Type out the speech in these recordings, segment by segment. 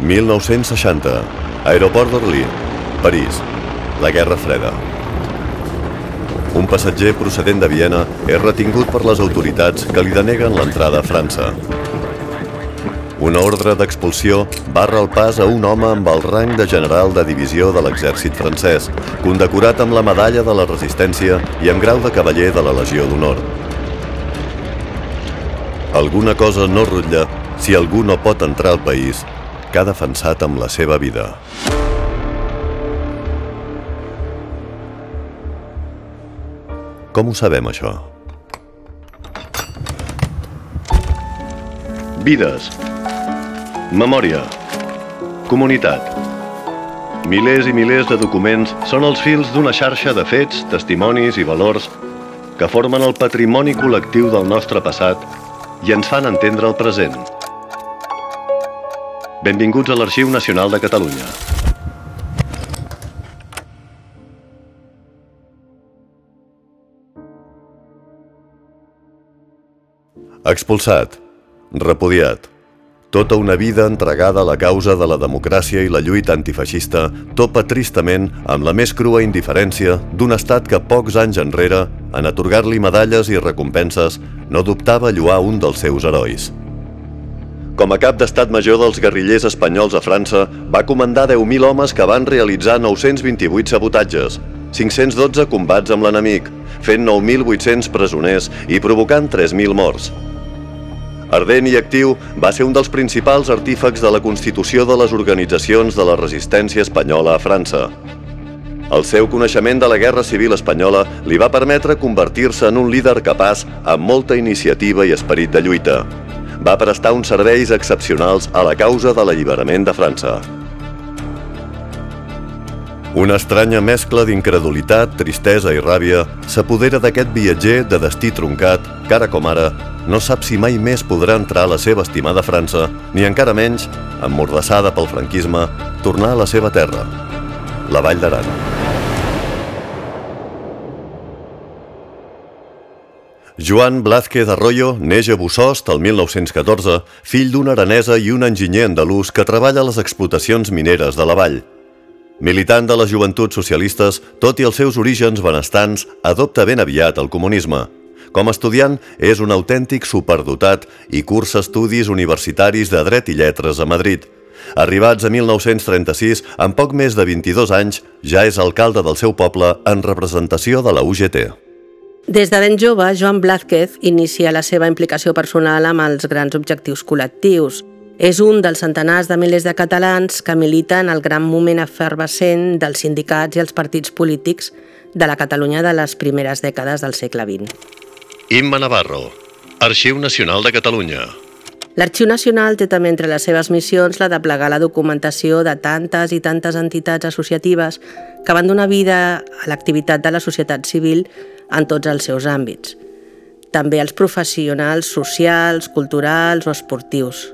1960. Aeroport d'Orly, París. La Guerra Freda. Un passatger procedent de Viena és retingut per les autoritats que li deneguen l'entrada a França. Una ordre d'expulsió barra el pas a un home amb el rang de general de divisió de l'exèrcit francès, condecorat amb la medalla de la resistència i amb grau de cavaller de la Legió d'Honor. Alguna cosa no rutlla si algú no pot entrar al país que ha defensat amb la seva vida. Com ho sabem, això? Vides. Memòria. Comunitat. Milers i milers de documents són els fils d'una xarxa de fets, testimonis i valors que formen el patrimoni col·lectiu del nostre passat i ens fan entendre el present. Benvinguts a l'Arxiu Nacional de Catalunya. Expulsat. Repudiat. Tota una vida entregada a la causa de la democràcia i la lluita antifeixista topa tristament amb la més crua indiferència d'un estat que pocs anys enrere, en atorgar-li medalles i recompenses, no dubtava lluar un dels seus herois. Com a cap d'estat major dels guerrillers espanyols a França, va comandar 10.000 homes que van realitzar 928 sabotatges, 512 combats amb l'enemic, fent 9.800 presoners i provocant 3.000 morts. Ardent i actiu, va ser un dels principals artífecs de la constitució de les organitzacions de la resistència espanyola a França. El seu coneixement de la Guerra Civil Espanyola li va permetre convertir-se en un líder capaç amb molta iniciativa i esperit de lluita. Va prestar uns serveis excepcionals a la causa de l'alliberament de França. Una estranya mescla d'incredulitat, tristesa i ràbia s'apodera d'aquest viatger de destí truncat que ara com ara no sap si mai més podrà entrar a la seva estimada França, ni encara menys, emmordassada pel franquisme, tornar a la seva terra, la Vall d'Aran. Joan Blázquez Arroyo neix a Bussost el 1914, fill d'una aranesa i un enginyer andalús que treballa a les explotacions mineres de la vall. Militant de les joventuts socialistes, tot i els seus orígens benestants, adopta ben aviat el comunisme. Com a estudiant, és un autèntic superdotat i cursa estudis universitaris de dret i lletres a Madrid. Arribats a 1936, amb poc més de 22 anys, ja és alcalde del seu poble en representació de la UGT. Des de ben jove, Joan Blázquez inicia la seva implicació personal amb els grans objectius col·lectius. És un dels centenars de milers de catalans que militen el gran moment efervescent dels sindicats i els partits polítics de la Catalunya de les primeres dècades del segle XX. Imma Navarro, Arxiu Nacional de Catalunya. L'Arxiu Nacional té també entre les seves missions la de plegar la documentació de tantes i tantes entitats associatives que van donar vida a l'activitat de la societat civil en tots els seus àmbits. També els professionals socials, culturals o esportius.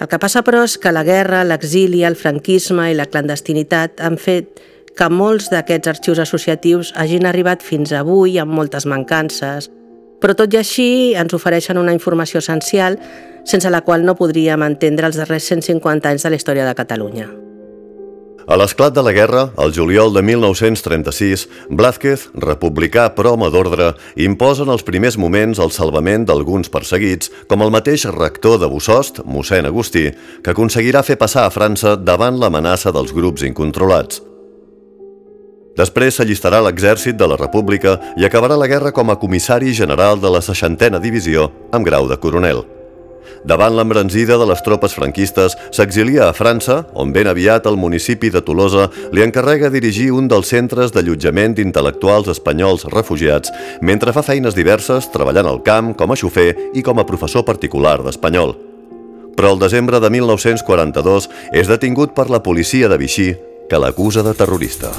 El que passa, però, és que la guerra, l'exili, el franquisme i la clandestinitat han fet que molts d'aquests arxius associatius hagin arribat fins avui amb moltes mancances, però tot i així ens ofereixen una informació essencial sense la qual no podríem entendre els darrers 150 anys de la història de Catalunya. A l'esclat de la guerra, el juliol de 1936, Blázquez, republicà però home d'ordre, imposa en els primers moments el salvament d'alguns perseguits, com el mateix rector de Bussost, mossèn Agustí, que aconseguirà fer passar a França davant l'amenaça dels grups incontrolats. Després s'allistarà l'exèrcit de la República i acabarà la guerra com a comissari general de la 60a Divisió amb grau de coronel. Davant l'embranzida de les tropes franquistes, s'exilia a França, on ben aviat el municipi de Tolosa li encarrega dirigir un dels centres d'allotjament d'intel·lectuals espanyols refugiats, mentre fa feines diverses treballant al camp com a xofer i com a professor particular d'espanyol. Però el desembre de 1942 és detingut per la policia de Vichy, que l'acusa de terrorista.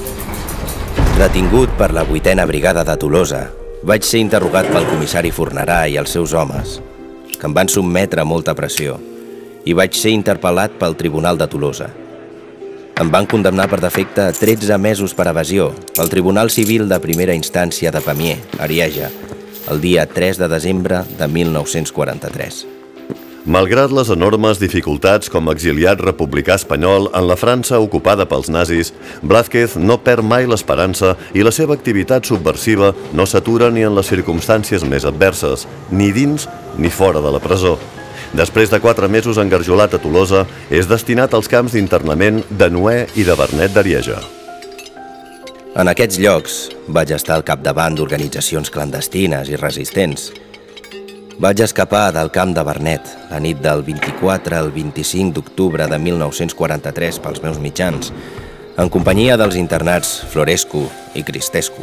Detingut per la vuitena brigada de Tolosa, vaig ser interrogat pel comissari Fornerà i els seus homes, que em van sotmetre a molta pressió, i vaig ser interpel·lat pel Tribunal de Tolosa. Em van condemnar per defecte a 13 mesos per evasió pel Tribunal Civil de Primera Instància de Pamiers, Arieja, el dia 3 de desembre de 1943. Malgrat les enormes dificultats com a exiliat republicà espanyol en la França ocupada pels nazis, Blázquez no perd mai l'esperança i la seva activitat subversiva no s'atura ni en les circumstàncies més adverses, ni dins ni fora de la presó. Després de quatre mesos engarjolat a Tolosa, és destinat als camps d'internament de Noé i de Bernet d'Arieja. En aquests llocs vaig estar al capdavant d'organitzacions clandestines i resistents, vaig escapar del camp de Bernet la nit del 24 al 25 d'octubre de 1943 pels meus mitjans, en companyia dels internats Florescu i Cristescu.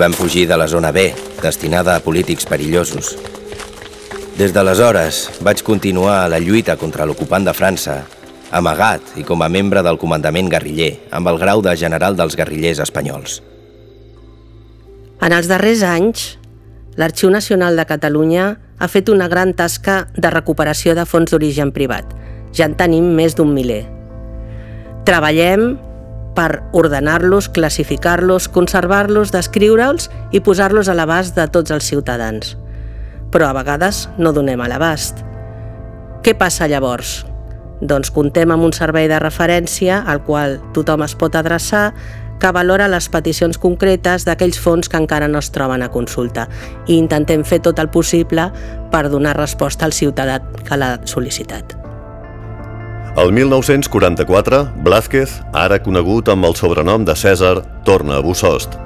Vam fugir de la zona B, destinada a polítics perillosos. Des d'aleshores vaig continuar la lluita contra l'ocupant de França, amagat i com a membre del comandament guerriller, amb el grau de general dels guerrillers espanyols. En els darrers anys, l'Arxiu Nacional de Catalunya ha fet una gran tasca de recuperació de fons d'origen privat. Ja en tenim més d'un miler. Treballem per ordenar-los, classificar-los, conservar-los, descriure'ls i posar-los a l'abast de tots els ciutadans. Però a vegades no donem a l'abast. Què passa llavors? Doncs contem amb un servei de referència al qual tothom es pot adreçar que valora les peticions concretes d'aquells fons que encara no es troben a consulta i intentem fer tot el possible per donar resposta al ciutadà que l'ha sol·licitat. El 1944, Blázquez, ara conegut amb el sobrenom de Cèsar, torna a Bussost.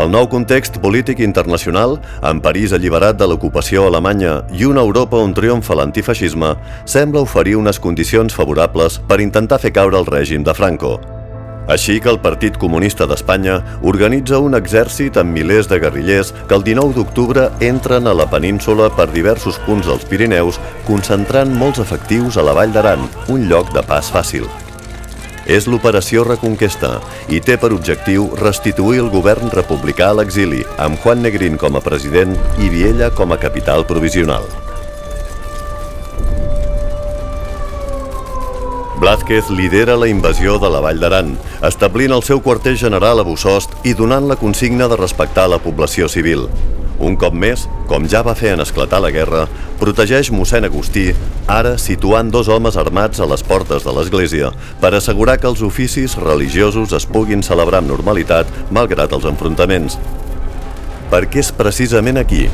El nou context polític internacional, amb París alliberat de l'ocupació alemanya i una Europa on triomfa l'antifeixisme, sembla oferir unes condicions favorables per intentar fer caure el règim de Franco. Així que el Partit Comunista d'Espanya organitza un exèrcit amb milers de guerrillers que el 19 d'octubre entren a la península per diversos punts dels Pirineus, concentrant molts efectius a la Vall d'Aran, un lloc de pas fàcil. És l'operació Reconquesta i té per objectiu restituir el govern republicà a l'exili, amb Juan Negrín com a president i Viella com a capital provisional. Blázquez lidera la invasió de la Vall d'Aran, establint el seu quarter general a Bussost i donant la consigna de respectar la població civil. Un cop més, com ja va fer en esclatar la guerra, protegeix mossèn Agustí, ara situant dos homes armats a les portes de l'església per assegurar que els oficis religiosos es puguin celebrar amb normalitat malgrat els enfrontaments. Perquè és precisament aquí,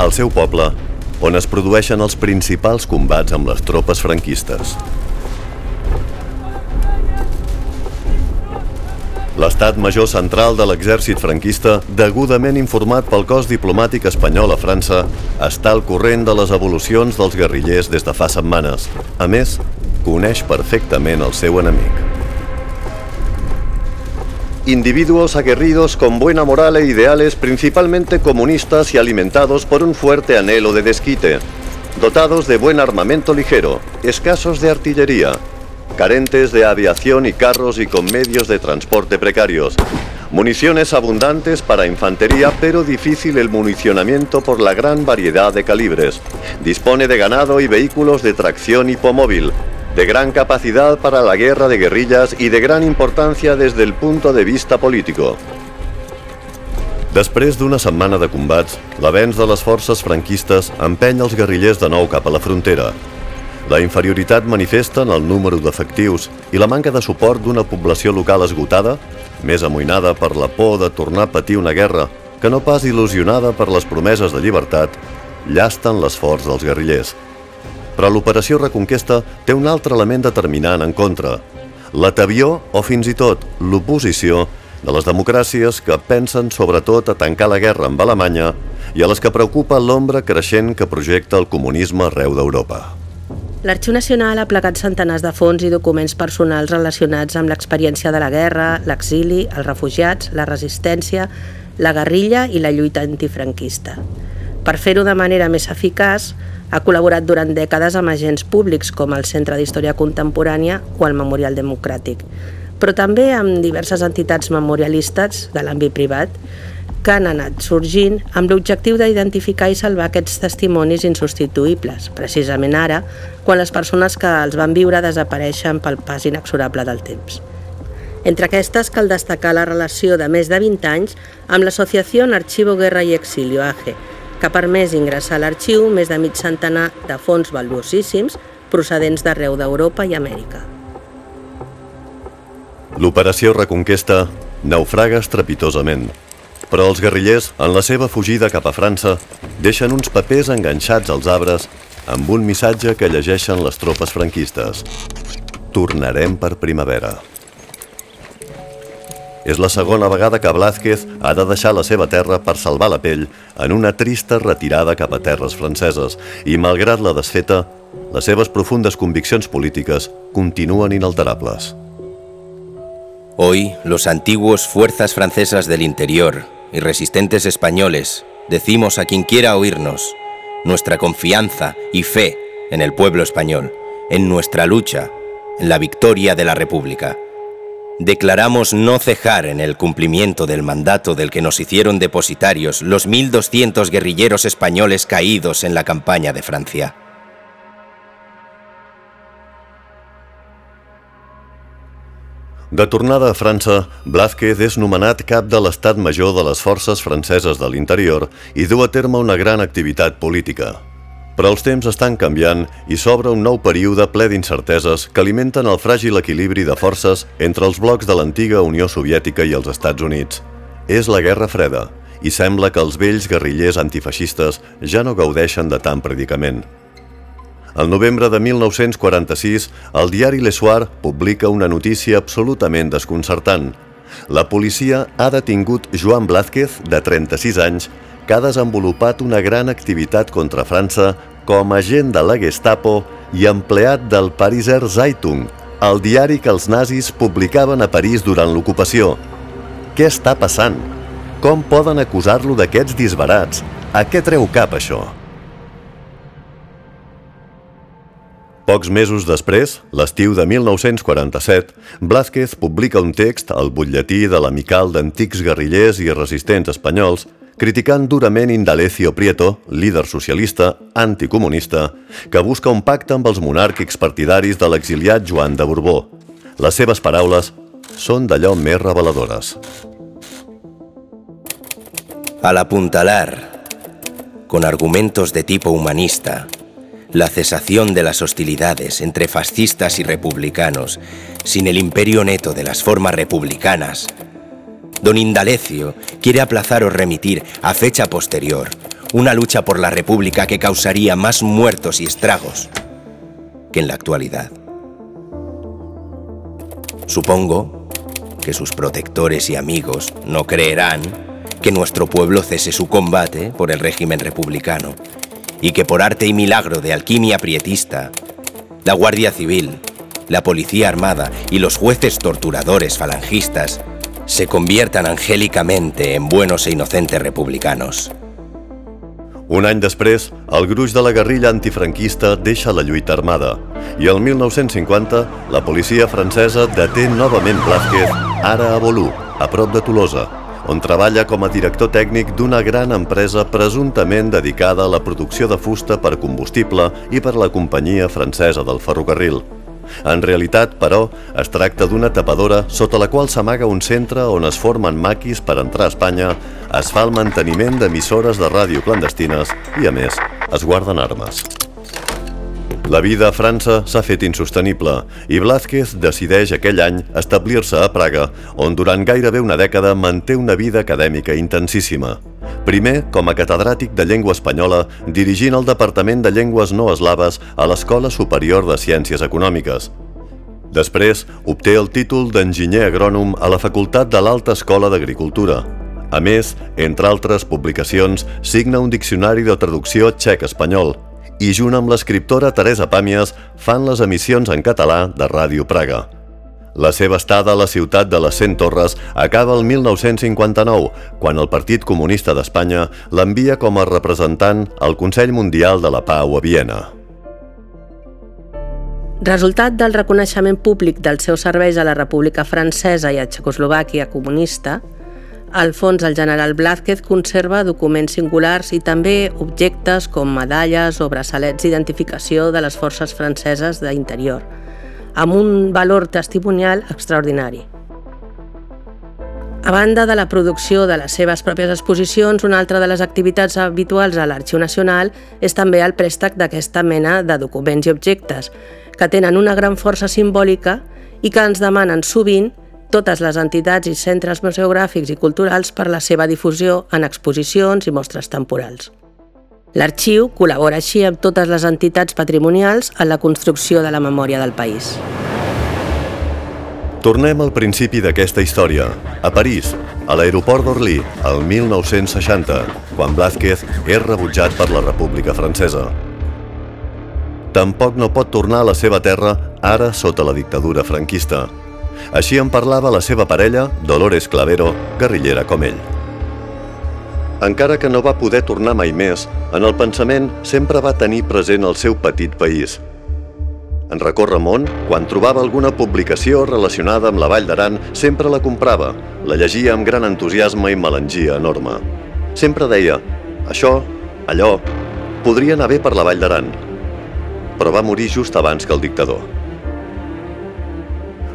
al seu poble, on es produeixen els principals combats amb les tropes franquistes. L'estat major central de l'exèrcit franquista, degudament informat pel cos diplomàtic espanyol a França, està al corrent de les evolucions dels guerrillers des de fa setmanes. A més, coneix perfectament el seu enemic. Individuos aguerridos con buena moral e ideales principalmente comunistas y alimentados por un fuerte anhelo de desquite, dotados de buen armamento ligero, escasos de artillería, carentes de aviación y carros y con medios de transporte precarios. Municiones abundantes para infantería, pero difícil el municionamiento por la gran variedad de calibres. Dispone de ganado y vehículos de tracción hipomóvil, de gran capacidad para la guerra de guerrillas y de gran importancia desde el punto de vista político. Després d'una setmana de combats, l'avenç de les forces franquistes empeny els guerrillers de nou cap la frontera, la inferioritat manifesta en el número d'efectius i la manca de suport d'una població local esgotada, més amoïnada per la por de tornar a patir una guerra que no pas il·lusionada per les promeses de llibertat, llasten l'esforç dels guerrillers. Però l'operació Reconquesta té un altre element determinant en contra, l'atavió o fins i tot l'oposició de les democràcies que pensen sobretot a tancar la guerra amb Alemanya i a les que preocupa l'ombra creixent que projecta el comunisme arreu d'Europa. L'Arxiu Nacional ha plegat centenars de fons i documents personals relacionats amb l'experiència de la guerra, l'exili, els refugiats, la resistència, la guerrilla i la lluita antifranquista. Per fer-ho de manera més eficaç, ha col·laborat durant dècades amb agents públics com el Centre d'Història Contemporània o el Memorial Democràtic, però també amb diverses entitats memorialistes de l'àmbit privat que han anat sorgint amb l'objectiu d'identificar i salvar aquests testimonis insubstituïbles, precisament ara, quan les persones que els van viure desapareixen pel pas inexorable del temps. Entre aquestes cal destacar la relació de més de 20 anys amb l'Associació Archivo Guerra i Exilio, AGE, que ha permès ingressar a l'arxiu més de mig centenar de fons valuosíssims procedents d'arreu d'Europa i Amèrica. L'operació Reconquesta naufraga estrepitosament, però els guerrillers, en la seva fugida cap a França, deixen uns papers enganxats als arbres amb un missatge que llegeixen les tropes franquistes. Tornarem per primavera. És la segona vegada que Blázquez ha de deixar la seva terra per salvar la pell en una trista retirada cap a terres franceses i, malgrat la desfeta, les seves profundes conviccions polítiques continuen inalterables. Hoy, los antiguos fuerzas francesas del interior y resistentes españoles decimos a quien quiera oírnos nuestra confianza y fe en el pueblo español, en nuestra lucha, en la victoria de la República. Declaramos no cejar en el cumplimiento del mandato del que nos hicieron depositarios los 1.200 guerrilleros españoles caídos en la campaña de Francia. De tornada a França, Blázquez és nomenat cap de l'estat major de les forces franceses de l'interior i du a terme una gran activitat política. Però els temps estan canviant i s'obre un nou període ple d'incerteses que alimenten el fràgil equilibri de forces entre els blocs de l'antiga Unió Soviètica i els Estats Units. És la Guerra Freda i sembla que els vells guerrillers antifeixistes ja no gaudeixen de tant predicament. El novembre de 1946, el diari Le Soir publica una notícia absolutament desconcertant. La policia ha detingut Joan Blázquez, de 36 anys, que ha desenvolupat una gran activitat contra França com a agent de la Gestapo i empleat del Pariser Zeitung, el diari que els nazis publicaven a París durant l'ocupació. Què està passant? Com poden acusar-lo d'aquests disbarats? A què treu cap això? Pocs mesos després, l'estiu de 1947, Blázquez publica un text al butlletí de l'amical d'antics guerrillers i resistents espanyols criticant durament Indalecio Prieto, líder socialista anticomunista, que busca un pacte amb els monàrquics partidaris de l'exiliat Joan de Borbó. Les seves paraules són d'allò més reveladores. Al apuntalar, con argumentos de tipo humanista, la cesación de las hostilidades entre fascistas y republicanos, sin el imperio neto de las formas republicanas. Don Indalecio quiere aplazar o remitir a fecha posterior una lucha por la República que causaría más muertos y estragos que en la actualidad. Supongo que sus protectores y amigos no creerán que nuestro pueblo cese su combate por el régimen republicano y que por arte y milagro de alquimia prietista, la Guardia Civil, la Policía Armada y los jueces torturadores falangistas se conviertan angélicamente en buenos e inocentes republicanos. Un any després, el gruix de la guerrilla antifranquista deixa la lluita armada i el 1950 la policia francesa detén novament Blázquez, ara a Bolú, a prop de Tolosa, on treballa com a director tècnic d'una gran empresa presumptament dedicada a la producció de fusta per combustible i per la companyia francesa del ferrocarril. En realitat, però, es tracta d'una tapadora sota la qual s'amaga un centre on es formen maquis per entrar a Espanya, es fa el manteniment d'emissores de ràdio clandestines i, a més, es guarden armes. La vida a França s'ha fet insostenible i Blázquez decideix aquell any establir-se a Praga, on durant gairebé una dècada manté una vida acadèmica intensíssima. Primer, com a catedràtic de llengua espanyola, dirigint el Departament de Llengües No Eslaves a l'Escola Superior de Ciències Econòmiques. Després, obté el títol d'enginyer agrònom a la Facultat de l'Alta Escola d'Agricultura. A més, entre altres publicacions, signa un diccionari de traducció txec-espanyol, i junt amb l'escriptora Teresa Pàmies fan les emissions en català de Ràdio Praga. La seva estada a la ciutat de les Cent Torres acaba el 1959, quan el Partit Comunista d'Espanya l'envia com a representant al Consell Mundial de la Pau a Viena. Resultat del reconeixement públic dels seus serveis a la República Francesa i a Txecoslovàquia comunista, al fons, el general Blázquez conserva documents singulars i també objectes com medalles o braçalets d'identificació de les forces franceses d'interior, amb un valor testimonial extraordinari. A banda de la producció de les seves pròpies exposicions, una altra de les activitats habituals a l'Arxiu Nacional és també el préstec d'aquesta mena de documents i objectes, que tenen una gran força simbòlica i que ens demanen sovint totes les entitats i centres museogràfics i culturals per la seva difusió en exposicions i mostres temporals. L'arxiu col·labora així amb totes les entitats patrimonials en la construcció de la memòria del país. Tornem al principi d'aquesta història, a París, a l'aeroport d'Orly, el 1960, quan Blázquez és rebutjat per la República Francesa. Tampoc no pot tornar a la seva terra ara sota la dictadura franquista. Així en parlava la seva parella, Dolores Clavero, guerrillera com ell. Encara que no va poder tornar mai més, en el pensament sempre va tenir present el seu petit país – en recórrer món, quan trobava alguna publicació relacionada amb la Vall d'Aran, sempre la comprava, la llegia amb gran entusiasme i melangia enorme. Sempre deia, això, allò, podria anar bé per la Vall d'Aran, però va morir just abans que el dictador.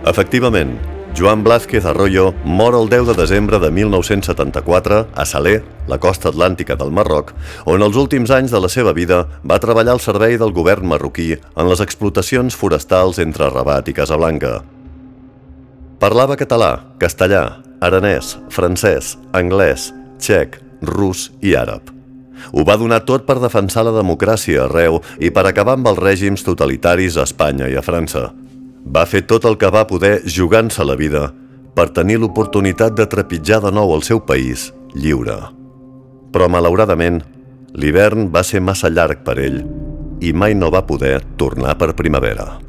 Efectivament, Joan Blázquez Arroyo mor el 10 de desembre de 1974 a Salé, la costa atlàntica del Marroc, on els últims anys de la seva vida va treballar al servei del govern marroquí en les explotacions forestals entre Rabat i Casablanca. Parlava català, castellà, aranès, francès, anglès, txec, rus i àrab. Ho va donar tot per defensar la democràcia arreu i per acabar amb els règims totalitaris a Espanya i a França. Va fer tot el que va poder jugant-se la vida per tenir l'oportunitat de trepitjar de nou el seu país lliure. Però, malauradament, l'hivern va ser massa llarg per ell i mai no va poder tornar per primavera.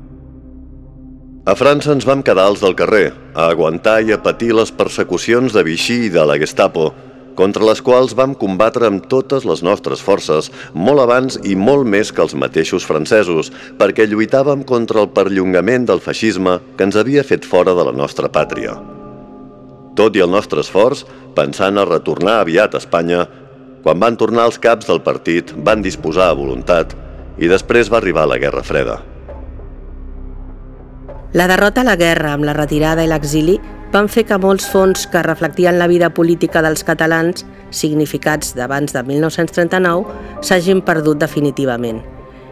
A França ens vam quedar als del carrer, a aguantar i a patir les persecucions de Vichy i de la Gestapo, contra les quals vam combatre amb totes les nostres forces, molt abans i molt més que els mateixos francesos, perquè lluitàvem contra el perllongament del feixisme que ens havia fet fora de la nostra pàtria. Tot i el nostre esforç, pensant a retornar aviat a Espanya, quan van tornar els caps del partit, van disposar a voluntat i després va arribar la Guerra Freda. La derrota a la guerra amb la retirada i l'exili van fer que molts fons que reflectien la vida política dels catalans, significats d'abans de 1939, s'hagin perdut definitivament.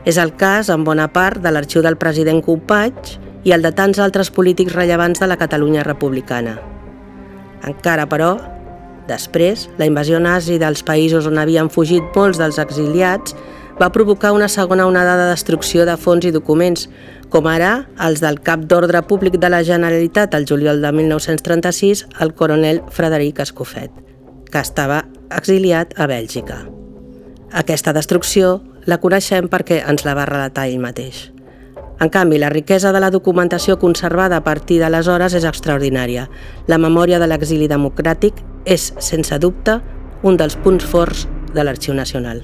És el cas, en bona part, de l'arxiu del president Companys i el de tants altres polítics rellevants de la Catalunya republicana. Encara, però, després, la invasió nazi dels països on havien fugit molts dels exiliats va provocar una segona onada de destrucció de fons i documents, com ara els del cap d'ordre públic de la Generalitat el juliol de 1936, el coronel Frederic Escofet, que estava exiliat a Bèlgica. Aquesta destrucció la coneixem perquè ens la va relatar ell mateix. En canvi, la riquesa de la documentació conservada a partir d'aleshores és extraordinària. La memòria de l'exili democràtic és, sense dubte, un dels punts forts de l'Arxiu Nacional.